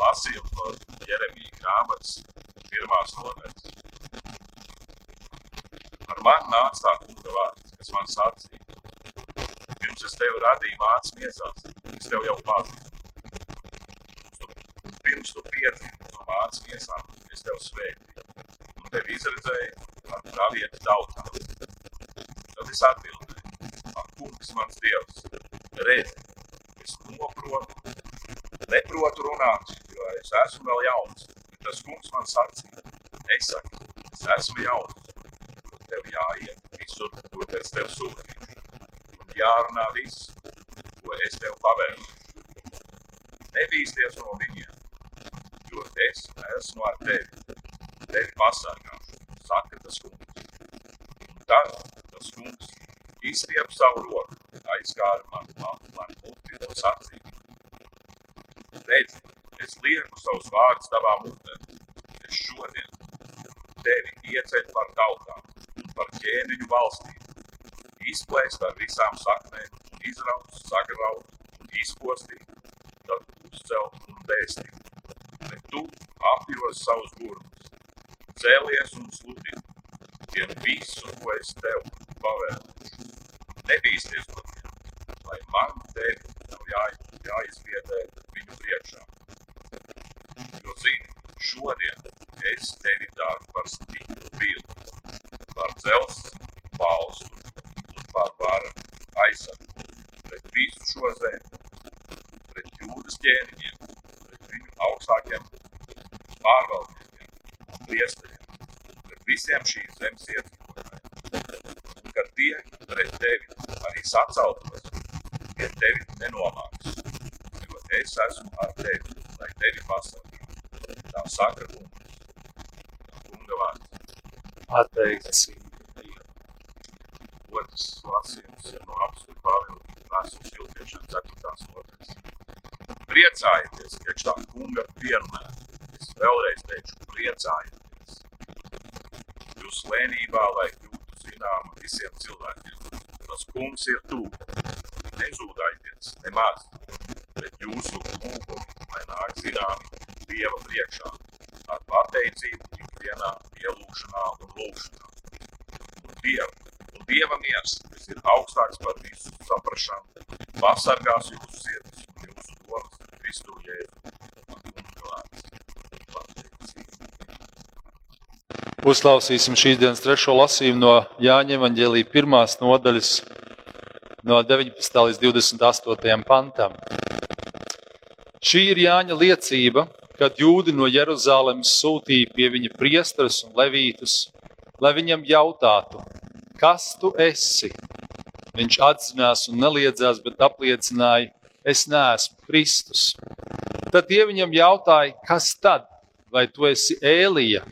lasījumu no Jeremija grāmatas pirmās nodaļas. Ar mani nāca tā kunga vārds, kas man sacīja. Pirms es tevi radīju mācas miesās, es tev jau pazinu. Pirms tu piedzimi no mācas miesām, es tev svētīju. Un tevi izredzēju par pravietu tautām. Tad es atbildēju, ak, kungs, mans dievs, redzi, es noprotu, neprotu runāt, es esmu vēl jauns. Tas kungs man sacīja, nesaki, es esmu jauns, un tev jāiet visur, kur pēc tev sūtīšu. Un jārunā viss, ko es tev pavēlu. Nebīsties no viņiem, jo es esmu ar tevi, tevi pasargāšu, saka tas kungs. Un tad tas kungs izstiep savu roku, aizskāra man, man, man muti un sacīja. Redzi, es lieku savus vārdus tavā mutē. Es šodien tevi ieceļu par tautām par ķēniņu valstīm. Izplēst ar visām saknēm, izraut, sagraut izpostīt, tad uzcelt un dēstīt. Bet tu apjos savus gurmus, cēlies un sludini, tiem visu, ko es tev pavēlēšu. Nebīsties no tiem, lai man tevi nav jā, jāizvietē viņu priekšā. Jo zini, šodien es tevi daru par stipru bildi, par dzelzs, balstu un par varu aizsargu pret visu šo zemi, pret jūdas ķēniņiem, pret viņu augstākiem pārvaldniekiem un priesteriem, pret visiem šīs zemes iedzīvotājiem. Kad tie pret tevi arī saceltos, tie tevi nenomāks, jo es esmu ar tevi, lai tevi pasargā. Saka kungs. Kunga vārds. Pateikts. Otrs lasījums ir no apstuļu Pāvila vēstules filtriešana 4. nodaļas. Priecājieties, priekš tā kunga vienmēr. Es vēlreiz teikšu, priecājieties. Jūs lēnībā, lai kļūtu zināma visiem cilvēkiem. Tas kungs ir tu. Nezūdaities, nemaz, bet jūsu lūgumi, lai nāk zināmi Dieva priekšā, ar pateicību ikdienā, ielūšanā un lūšanā. Un Dieva, un Dieva miers, kas ir augstāks par visu saprašanu, pasargās jūsu sirdis un jūsu domas Kristu Jēzu. Vārds. Pateicība. Uzklausīsim šīs dienas trešo lasījumu no Jāņa Evangelija pirmās nodaļas no 19. līdz 28. pantam. Šī ir Jāņa liecība, kad jūdi no Jeruzalemes sūtīja pie viņa priesteres un levītus, lai viņam jautātu, kas tu esi? Viņš atzinās un neliedzās, bet apliecināja, es neesmu Kristus. Tad tie viņam jautāja, kas tad? Vai tu esi Ēlija?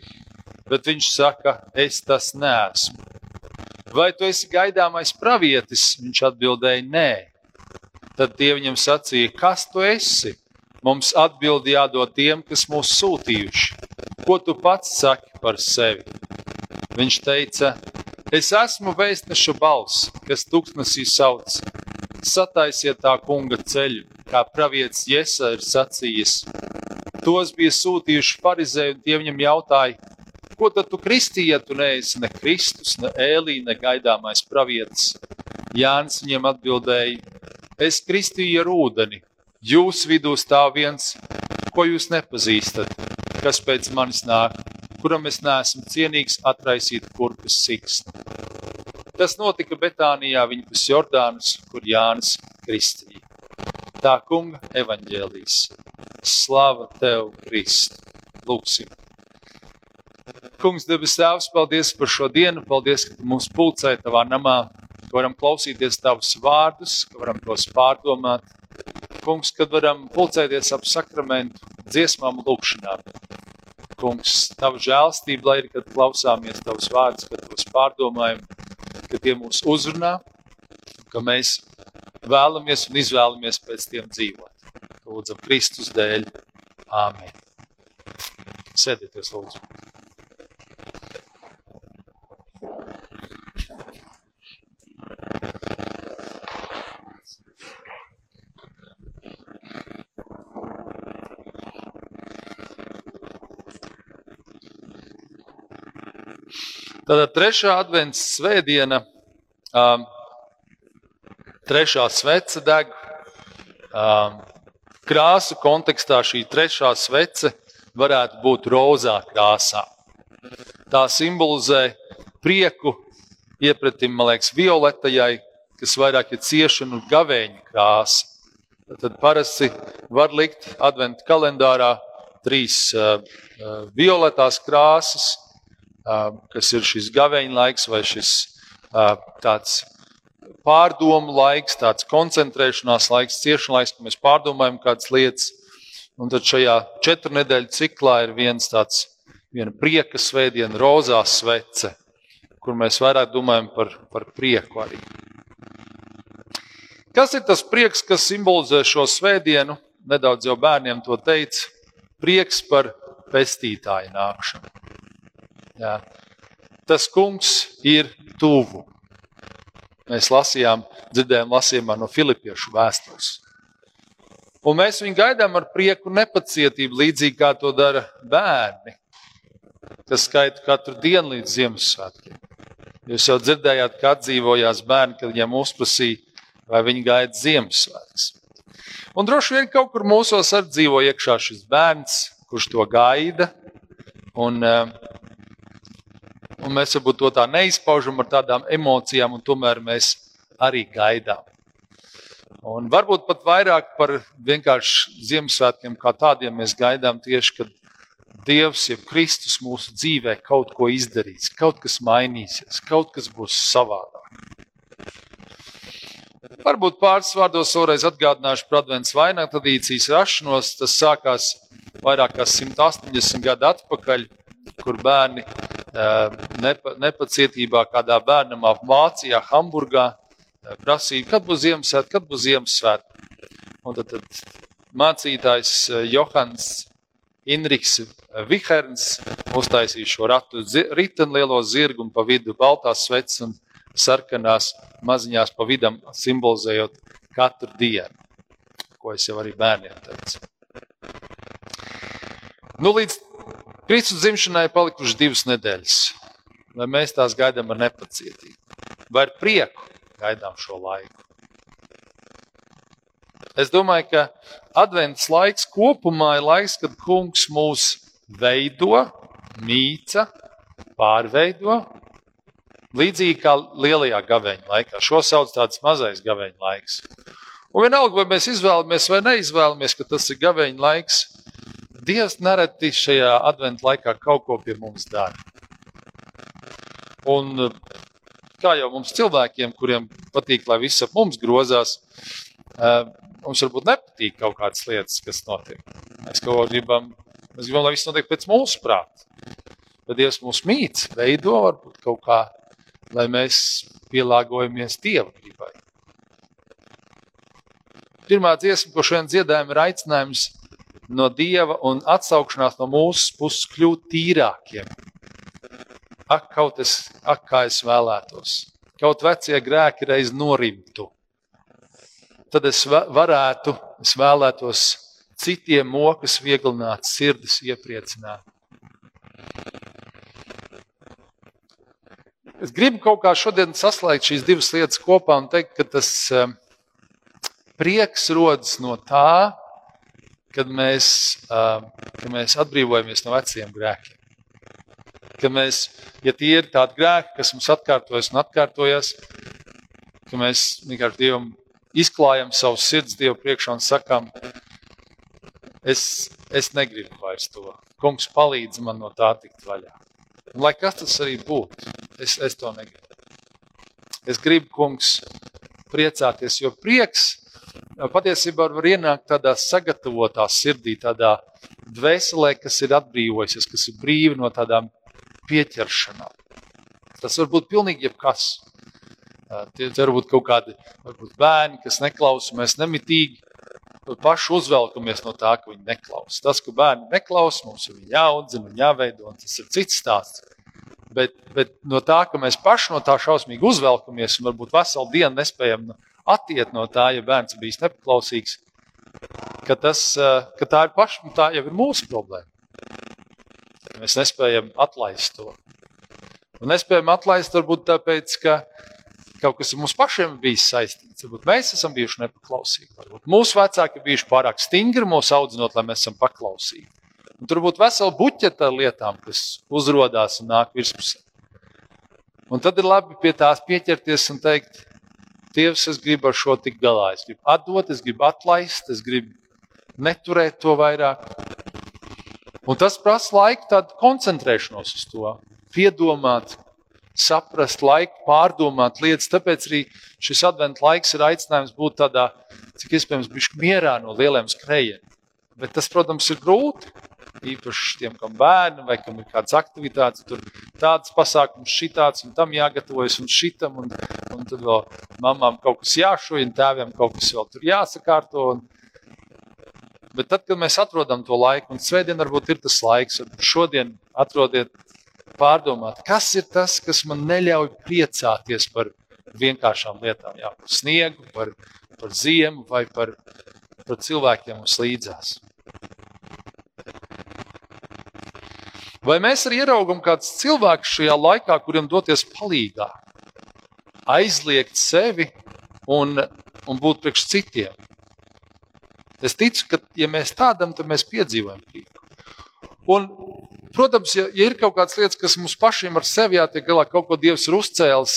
Bet viņš saka, es tas neesmu. Vai tu esi gaidāmais pravietis? Viņš atbildēja, nē. Tad tie viņam sacīja, kas tu esi? Mums atbildi jādod tiem, kas mūs sūtījuši. Ko tu pats saki par sevi? Viņš teica, es esmu vēstneša balss, kas tūkstnesī sauc. Sataisiet tā kunga ceļu, kā pravietis Jesa ir sacījis. Tos bija sūtījuši farizēji, un tie viņam jautāja, ko tad tu kristīji, ja tu neesi ne Kristus, ne Ēlī, ne gaidāmais pravietis? Jānis viņiem atbildēja, es kristīju ar ūdeni, Jūsu vidū stāv viens, ko jūs nepazīstat, kas pēc manis nāk, kuram es neesmu cienīgs atraisīt kurpes sikstu. Tas notika Betānijā, viņa pus Jordānas, kur Jānis kristīja. Tā kunga evaņģēlīs. Slava tev, Kristu! Lūksim! Kungs, debes Tēvs, paldies par šo dienu, paldies, ka mums pulcē tavā namā, ka varam klausīties tavus vārdus, ka varam tos pārdomāt, Kungs, kad varam pulcēties ap sakramentu dziesmām lūkšanām. Kungs, tavu žēlstību, lai ir, kad klausāmies tavus vārdus, kad tos pārdomājam, ka tie mūs uzrunā, ka mēs vēlamies un izvēlamies pēc tiem dzīvot. Lūdzam Kristus dēļ. Āmen. Sēdieties, lūdzu. Tātad trešā advents svētdiena, um, trešā svece deg. Um, krāsu kontekstā šī trešā svece varētu būt rozā krāsā. Tā simbolizē prieku, iepratim, man liekas, violetajai, kas vairāk ir ciešana un gavēņa krāsa. Tad parasti var likt adventu kalendārā trīs uh, uh, violetās krāsas, kas ir šis gavēņa laiks vai šis tāds pārdomu laiks, tāds koncentrēšanās laiks, ciešana laiks, kad mēs pārdomājam kādas lietas. Un tad šajā četru nedēļu ciklā ir viens tāds, viena prieka svētdiena, rozā svece, kur mēs vairāk domājam par, par prieku arī. Kas ir tas prieks, kas simbolizē šo svētdienu? Nedaudz jau bērniem to teica. Prieks par pestītāju nākšanu. Jā. Tas kungs ir tuvu. Mēs lasījām, dzirdējām lasījumā no Filipiešu vēstules. Un mēs viņu gaidām ar prieku un nepacietību, līdzīgi kā to dara bērni, kas skaita katru dienu līdz Ziemassvētkiem. Jūs jau dzirdējāt, kā atdzīvojās bērni, kad viņiem uzprasīja, vai viņi gaida Ziemassvētkus. Un droši vien kaut kur mūsos arī dzīvo iekšā šis bērns, kurš to gaida. Un, eh, un mēs varbūt to tā neizpaužam ar tādām emocijām, un tomēr mēs arī gaidām. Un varbūt pat vairāk par vienkārši Ziemassvētkiem kā tādiem mēs gaidām tieši, kad Dievs, jeb Kristus mūsu dzīvē kaut ko izdarīs, kaut kas mainīsies, kaut kas būs savādāk. Varbūt pāris vārdos vēlreiz atgādināšu par Adventas vainagu tradīcijas rašanos. Tas sākās vairāk kā 180 gadu atpakaļ, kur bērni nepa, nepacietībā kādā bērnamā Vācijā, Hamburgā prasīja, kad būs Ziemassvētku, kad būs Ziemassvētku. Un tad, tad mācītājs Johans Inriks Viherns uztaisīja šo ratu riteni lielo zirgu un pa vidu baltās sveces un sarkanās maziņās pa vidam, simbolizējot katru dienu, ko es jau arī bērniem teicu. Nu, līdz Kristus dzimšanai palikušas divas nedēļas, vai mēs tās gaidām ar nepacietību, vai ar prieku gaidām šo laiku. Es domāju, ka advents laiks kopumā ir laiks, kad kungs mūs veido, mīca, pārveido Līdzīgi kā lielajā gaveņa laikā. Šo sauc par mazais gaveņa laiks. Un vienalga, vai mēs izvēlamies vai neizvēlamies, ka tas ir gaveņa laiks, Dievs nereti šajā adventu laikā kaut ko pie mums dara. Un kā jau mums cilvēkiem, kuriem patīk, lai viss ap mums grozās, mums varbūt nepatīk kaut kādas lietas, kas notiek. Mēs kaut ko gribam, mēs gribam, lai viss notiek pēc mūsu prāta. Bet Dievs mūs mīts, veido varbūt kaut kā lai mēs pielāgojamies Dieva gribai. Pirmā dziesma, ko šodien dziedājam, ir aicinājums no Dieva un atsaukšanās no mūsu puses kļūt tīrākiem. Ak, kaut es, ak, kā es vēlētos, kaut vecie grēki reiz norimtu. Tad es varētu, es vēlētos citiem mokas vieglināt, sirdis iepriecināt. Es gribu kaut kā šodien saslēgt šīs divas lietas kopā un teikt, ka tas eh, prieks rodas no tā, kad mēs, kad mēs atbrīvojamies no veciem grēkiem. Kad mēs, ja tie ir tādi grēki, kas mums atkārtojas un atkārtojas, ka mēs vienkārši Dievam izklājam savu sirds Dievu priekšā un sakām, es, es negribu vairs to. Kungs palīdz man no tā tikt vaļā. Un, lai kas tas arī būtu, es, es to negribu. Es gribu, kungs, priecāties, jo prieks patiesībā var ienākt tādā sagatavotā sirdī, tādā dvēselē, kas ir atbrīvojusies, kas ir brīva no tādām pieķeršanām. Tas var būt pilnīgi jebkas. Tie var būt kaut kādi varbūt bērni, kas neklausa, mēs nemitīgi paši uzvelkamies no tā, ka viņi neklausa. Tas, ka bērni neklausa, mums ir jāaudzina jāveido, un tas ir cits stāsts. Bet, bet no tā, ka mēs paši no tā šausmīgi uzvelkamies un varbūt veselu dienu nespējam attiekt no tā, ja bērns bijis nepaklausīgs, ka, tas, ka tā ir paša, tā jau ir mūsu problēma. Mēs nespējam atlaist to. Un nespējam atlaist, varbūt tāpēc, ka kaut kas ar mums pašiem bijis saistīts. Varbūt mēs esam bijuši nepaklausīgi. Varbūt mūsu vecāki ir bijuši pārāk stingri mūsu audzinot, lai mēs esam paklausīgi. Un tur būtu vesela buķeta ar lietām, kas uzrādās un nāk virspusē. Un tad ir labi pie tās pieķerties un teikt, Dievs, es gribu ar šo tikt galā. Es gribu atdot, es gribu atlaist, es gribu neturēt to vairāk. Un tas prasa laiku, tādu koncentrēšanos uz to, piedomāt, saprast, laiku pārdomāt lietas. Tāpēc arī šis adventu laiks ir aicinājums būt tādā, cik iespējams, mierā no lieliem skrejiem. Bet tas, protams, ir grūti. Īpaši tiem, kam bērni vai kam ir kādas aktivitātes, tur tādas pasākums, šitāds un tam jāgatavojas un šitam. Un, un tad vēl mamām kaut kas jāšuj, un tēviem kaut kas vēl tur jāsakārto. Un, Bet tad, kad mēs atrodam to laiku, un svētdien varbūt ir tas laiks, tad šodien atrodiet, pārdomāt, kas ir tas, kas man neļauj priecāties par vienkāršām lietām, jā, par sniegu, par, par ziemu vai par, par cilvēkiem mums līdzās. Vai mēs arī ieraugam kādus cilvēkus šajā laikā, kuriem doties palīdzīgā, aizliegt sevi un, un būt priekš citiem? Es ticu, ka, ja mēs tādam, tad mēs piedzīvojam prieku. Un, protams, ja, ja ir kaut kādas lietas, kas mums pašiem ar sevi jātiek galā, kaut ko Dievs ir uzcēlis,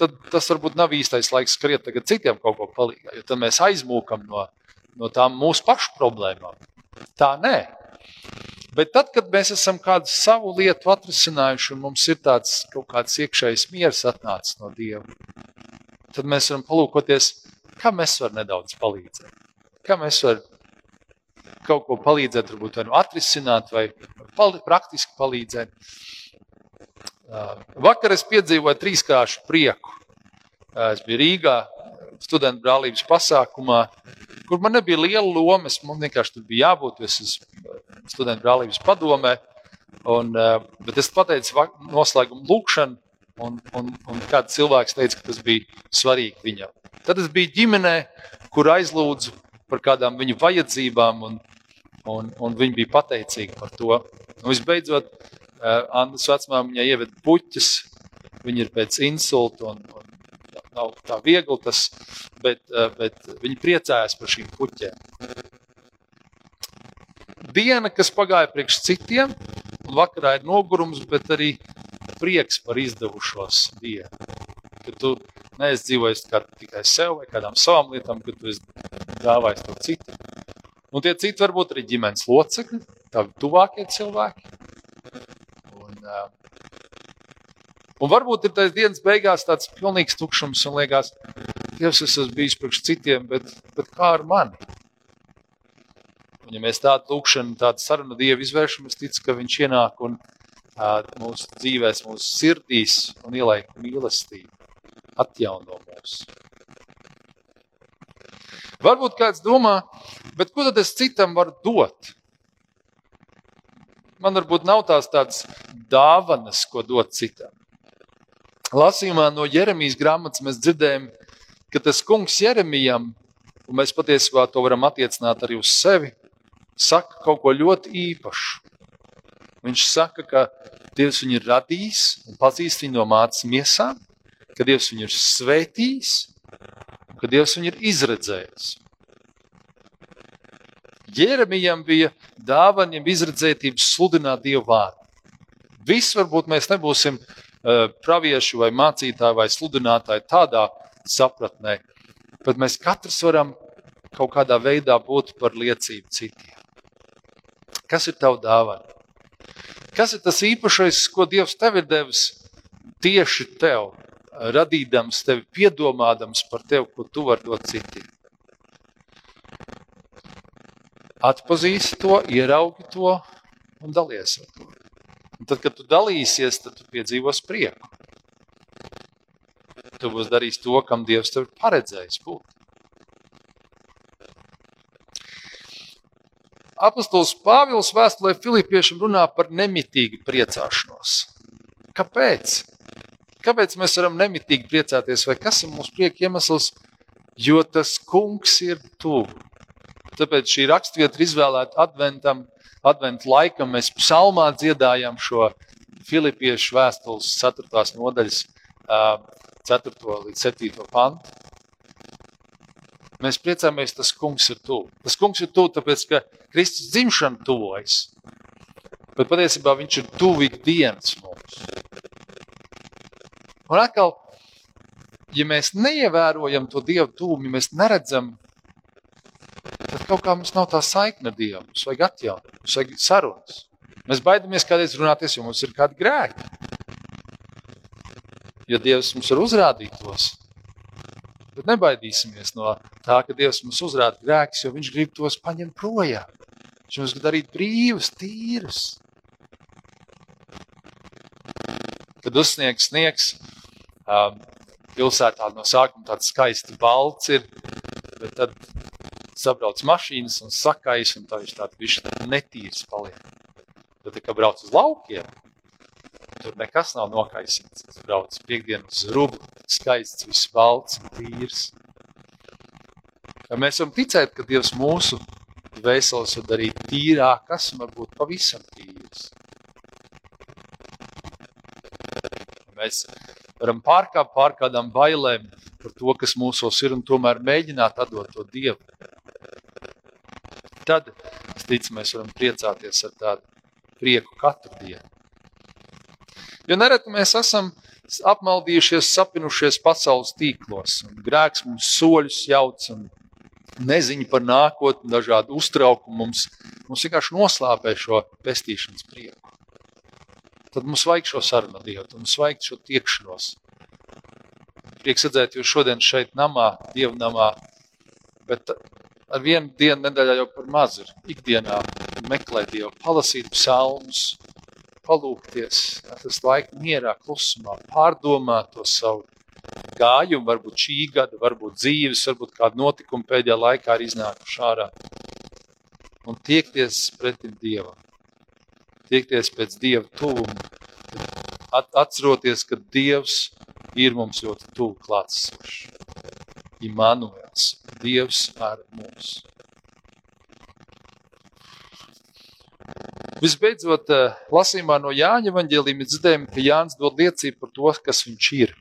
tad tas varbūt nav īstais laiks skriet tagad citiem kaut ko palīdzēt, jo tad mēs aizmūkam no, no tām mūsu pašu problēmām. Tā nē. Bet tad, kad mēs esam kādu savu lietu atrisinājuši un mums ir tāds kaut kāds iekšējs miers atnācis no Dieva, tad mēs varam palūkoties, kā mēs varam nedaudz palīdzēt kā mēs varam kaut ko palīdzēt, varbūt vai nu atrisināt, vai pali praktiski palīdzēt. Vakar es piedzīvoju trīskāršu prieku. Es biju Rīgā, studentu brālības pasākumā, kur man nebija liela loma. Man vienkārši tur bija jābūt, es esmu studentu brālības padomē. Un, bet es pateicu noslēgumu lūkšanu, un, un, un kāds cilvēks teica, ka tas bija svarīgi viņam. Tad es biju ģimenē, kur aizlūdzu par kādām viņu vajadzībām, un, un, un viņi bija pateicīgi par to. Un visbeidzot, uh, Annas vecmāmiņai ieveda puķis, viņa ir pēc insulta, un, un nav tā viegli tas, bet, uh, bet viņi priecājās par šīm puķēm. Diena, kas pagāja priekš citiem, un vakarā ir nogurums, bet arī prieks par izdevušos dienu. Kad tu neesi dzīvojis tikai sev vai kādām savām lietām, kad tu esi dāvājis to citu. Un tie citi varbūt arī ģimenes locekļi, tavi tuvākie cilvēki. Un, uh, un varbūt ir tas dienas beigās tāds pilnīgs tukšums un liekas, Dievs, es esmu bijis priekš citiem, bet, bet kā ar mani? Un, ja mēs tādu lūkšanu, tādu sarunu Dievu izvēršam, es ticu, ka Viņš ienāk un uh, mūsu dzīvēs, mūsu sirdīs un ielaik mīlestību, atjauno mūsu. Varbūt kāds domā, bet ko tad es citam varu dot? Man varbūt nav tās tādas dāvanas, ko dot citam. Lasījumā no Jeremijas grāmatas mēs dzirdējam, ka tas kungs Jeremijam, un mēs patiesībā to varam attiecināt arī uz sevi, saka kaut ko ļoti īpašu. Viņš saka, ka Dievs viņu ir radījis un pazīst viņu no mācības miesām, ka Dievs viņu ir svētījis ka Dievs viņu ir izredzējis. Jeremijam bija dāvana, izredzētības sludināt Dievu vārdu. Viss varbūt mēs nebūsim uh, pravieši vai mācītāji vai sludinātāji tādā sapratnē, bet mēs katrs varam kaut kādā veidā būt par liecību citiem. Kas ir tavs dāvana? Kas ir tas īpašais, ko Dievs tev ir devis tieši tev? radīdams tevi, piedomādams par tevi, ko tu vari dot citiem. Atpazīsti to, ieraugi to un dalies ar to. Tad, kad tu dalīsies, tad tu piedzīvos prieku. Tu būsi darījis to, kam Dievs tev ir paredzējis būt. Apostols Pāvils vēstulē Filipiešiem runā par nemitīgu priecāšanos. Kāpēc? Kāpēc mēs varam nemitīgi priecāties, vai kas ir mūsu prieka iemesls? Jo tas kungs ir tuvu. Tāpēc šī rakstvieta ir izvēlēta adventam, adventu laikam. Mēs psalmā dziedājam šo Filipiešu vēstules 4. nodaļas, 4. līdz 7. pantu. Mēs priecājamies, tas kungs ir tuvu. Tas kungs ir tuvu, tāpēc, ka Kristus dzimšana tuvojas. Bet patiesībā viņš ir tuvu ikdienas mums. Un atkal, ja mēs neievērojam to Dievu tuvumu, ja mēs neredzam, kaut kā mums nav tā saikne ar Dievu. Mums vajag atjaunot, mums vajag sarunas. Mēs baidamies kādreiz runāties, jo mums ir kādi grēki. Ja Dievs mums ir uzrādītos, tad nebaidīsimies no tā, ka Dievs mums uzrāda grēkus, jo Viņš grib tos paņemt projām. Viņš mums grib darīt brīvus, tīrus. Kad uzsniegs sniegs, um, pilsētā no sākuma tāds skaisti balts ir, bet tad sabrauc mašīnas un sakais, un tā viņš tāds bišķi netīrs paliek. Tad, kad brauc uz laukiem, tur nekas nav nokaisīts. Tas brauc piekdienu uz rubu, skaists, viss balts un tīrs. Ja mēs varam ticēt, ka Dievs mūsu dvēseles var darīt tīrākas un varbūt pavisam tīras. Mēs varam pārkāpt pār kādām bailēm par to, kas mūsos ir, un tomēr mēģināt atdot to Dievu. Tad, es ticu, mēs varam priecāties ar tādu prieku katru dienu. Jo nereti mēs esam apmaldījušies, sapinušies pasaules tīklos, un grēks mums soļus jauc, un neziņa par nākotni, dažādi uztraukumi mums, mums vienkārši noslāpē šo pestīšanas prieku. Tad mums vajag šo sarunu Dievu, mums vajag šo tiekšanos. Prieks redzēt jūs šodien šeit namā, Dievu namā, bet ar vienu dienu nedēļā jau par maz ir. Ikdienā meklēt Dievu, palasīt psalmus, palūkties, tas laika mierā, klusumā, pārdomāt to savu gājumu, varbūt šī gada, varbūt dzīves, varbūt kādu notikumu pēdējā laikā ir iznākuši ārā. Un tiekties pretim Dievam, tiekties pēc Dieva tuvuma, at, atceroties, ka Dievs ir mums ļoti tuvu klātsošs. Immanuels, Dievs ar mums. Visbeidzot, eh, lasījumā no Jāņa evanģēlījuma dzirdējām, ka Jānis dod liecību par to, kas viņš ir.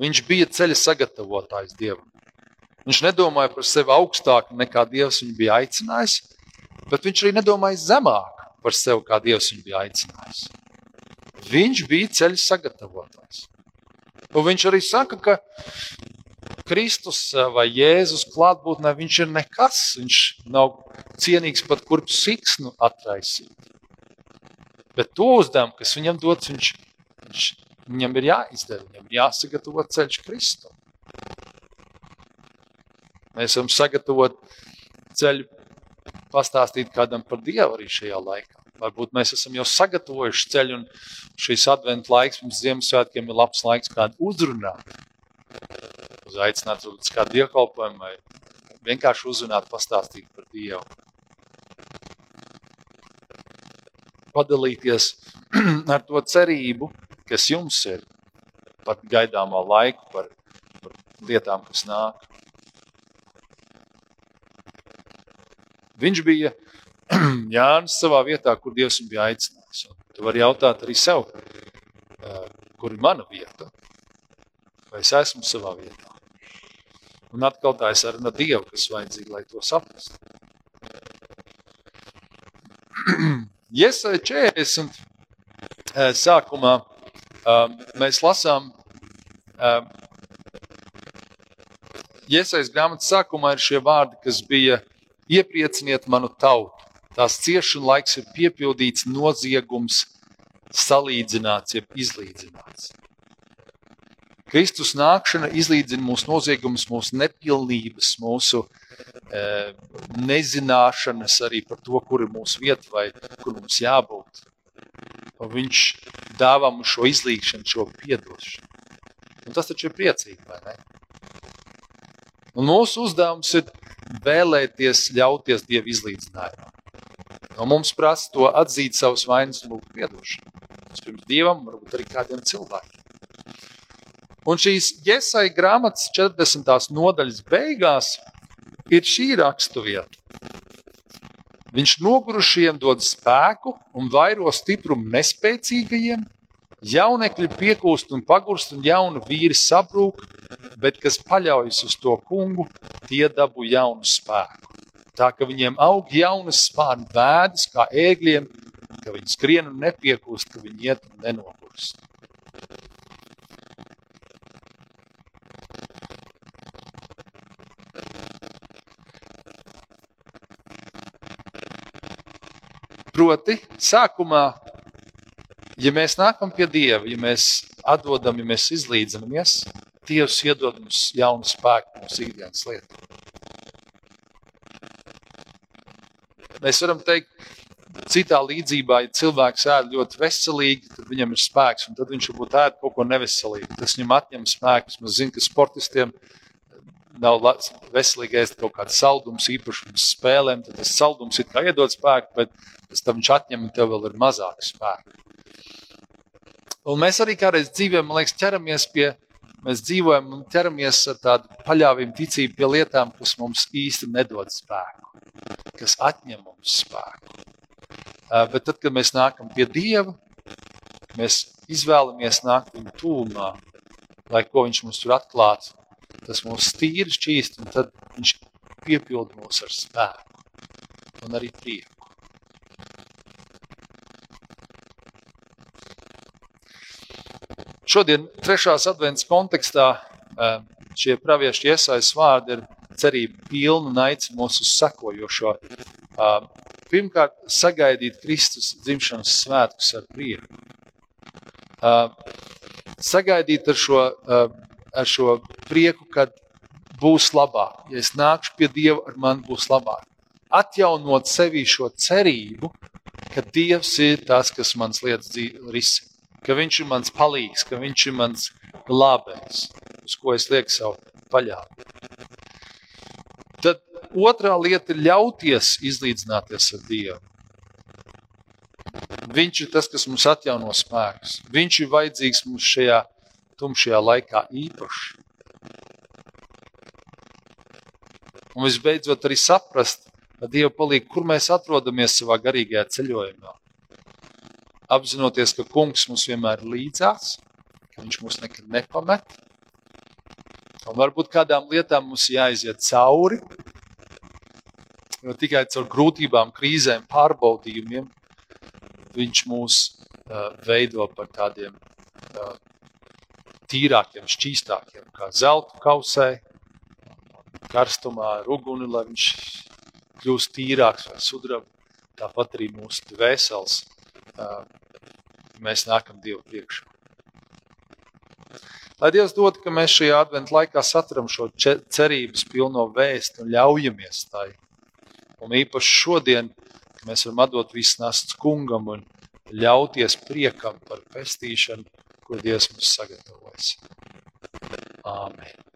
Viņš bija ceļa sagatavotājs Dievam. Viņš nedomāja par sevi augstāk nekā Dievs viņu bija aicinājis, bet viņš arī nedomāja zemāk par sevi, kā Dievs viņu bija aicinājis. Viņš bija ceļa sagatavotājs. Un viņš arī saka, ka Kristus eh, vai Jēzus klātbūtnē viņš ir nekas. Viņš nav cienīgs pat kurp siksnu atraisīt. Bet to uzdevumu, kas viņam dots, viņš, viņš, viņam ir jāizdara, viņam ir jāsagatavo ceļš Kristum. Mēs varam sagatavot ceļu, pastāstīt kādam par Dievu arī šajā laikā. Varbūt mēs esam jau sagatavojuši ceļu, un šīs adventu laiks pirms Ziemassvētkiem ir labs laiks kādu uzrunāt uz aicināt uz kādu dievkalpojumu vai vienkārši uzrunāt, pastāstīt par Dievu. Padalīties ar to cerību, kas jums ir, pat gaidāmā laiku par, par lietām, kas nāk. Viņš bija Jānis savā vietā, kur Dievs viņu bija aicinājis. Tu vari jautāt arī sev, kur ir mana vieta, vai es esmu savā vietā. Un atkal tā ir saruna ar Dievu, kas vajadzīga, lai to saprastu. Iesai 40 eh, sākumā eh, mēs lasām, Iesais eh, grāmatas sākumā ir šie vārdi, kas bija ieprieciniet manu tautu. Tās ciešana laiks ir piepildīts noziegums, salīdzināts, jeb izlīdzināts. Kristus nākšana izlīdzina mūsu noziegumus, mūsu nepilnības, mūsu e, nezināšanas arī par to, kur ir mūsu vieta vai kur mums jābūt. Un viņš dāvā mums šo izlīgšanu, šo piedošanu. Un tas taču ir priecīgi, vai ne? Un mūsu uzdevums ir vēlēties ļauties Dieva izlīdzinājumā. Un mums prasa to atzīt savus vainas un lūgt piedošanu. Pirms Dievam, varbūt arī kādiem cilvēkiem. Un šīs Iesai grāmatas 40. nodaļas beigās ir šī raksturvieta. Viņš nogurušiem dod spēku un vairo stiprumu nespēcīgajiem. Jaunekļi piekūst un pagurst, un jauni vīri sabrūk, bet kas paļaujas uz to kungu, tie dabū jaunu spēku. Tā ka viņiem aug jaunas spārnu vēdas, kā ēgļiem, ka viņi skrien un nepiekūst, ka viņi iet un nenogurst. Proti, sākumā, ja mēs nākam pie Dieva, ja mēs atdodam, ja mēs izlīdzinamies, Dievs iedod mums jaunu spēku mūsu ikdienas lietā. Mēs varam teikt, citā līdzībā, ja cilvēks ēd ļoti veselīgi, tad viņam ir spēks, un tad viņš varbūt ēd kaut ko neveselīgu. Tas viņam atņem spēkus. Mēs zinām, ka sportistiem nav veselīgi ēst kaut kādu saldumu, īpaši pirms spēlēm. Tad tas saldums ir kā iedod spēku, bet pēc tam viņš atņem un tev vēl ir mazāk spēku. Un mēs arī kādreiz dzīvē, man liekas, ķeramies pie, mēs dzīvojam un ķeramies ar tādu paļāvību, ticību pie lietām, kas mums īsti nedod spēku, kas atņem mums spēku. Bet tad, kad mēs nākam pie Dieva, mēs izvēlamies nākt viņa tūmā, lai ko viņš mums tur atklāts, tas mūs tīri šķīst, un tad viņš piepilda mūs ar spēku un arī prieku. Šodien, trešās adventas kontekstā, šie praviešu iesaistīts vārdi ir cerība pilna un aicina mūs uz sekojošo. Pirmkārt, sagaidīt Kristus dzimšanas svētkus ar prieku. Sagaidīt ar šo, ar šo prieku, kad būs labāk. Ja es nākšu pie Dieva, ar mani būs labāk. Atjaunot sevi šo cerību, ka Dievs ir tas, kas manas lietas risina ka viņš ir mans palīgs, ka viņš ir mans glābējs, uz ko es lieku savu paļāvību. Tad otrā lieta ir ļauties izlīdzināties ar Dievu. Viņš ir tas, kas mums atjauno spēkus. Viņš ir vajadzīgs mums šajā tumšajā laikā īpaši. Un visbeidzot, arī saprast, ka Dieva palīdzība, kur mēs atrodamies savā garīgajā ceļojumā apzinoties, ka kungs mums vienmēr ir līdzās, ka viņš mūs nekad nepamet. Un varbūt kādām lietām mums jāiziet cauri, jo tikai caur grūtībām, krīzēm, pārbaudījumiem viņš mūs uh, veido par tādiem uh, tīrākiem, šķīstākiem, kā zelta kausē, karstumā ar uguni, lai viņš kļūst tīrāks vai sudraba. Tāpat arī mūsu dvēseles mēs nākam Dievu priekšā. Lai Dievs dod, ka mēs šajā adventu laikā saturam šo cerības pilno vēstu un ļaujamies tai. Un īpaši šodien, ka mēs varam atdot visu nasts kungam un ļauties priekam par pestīšanu, ko Dievs mums sagatavojas. Āmen.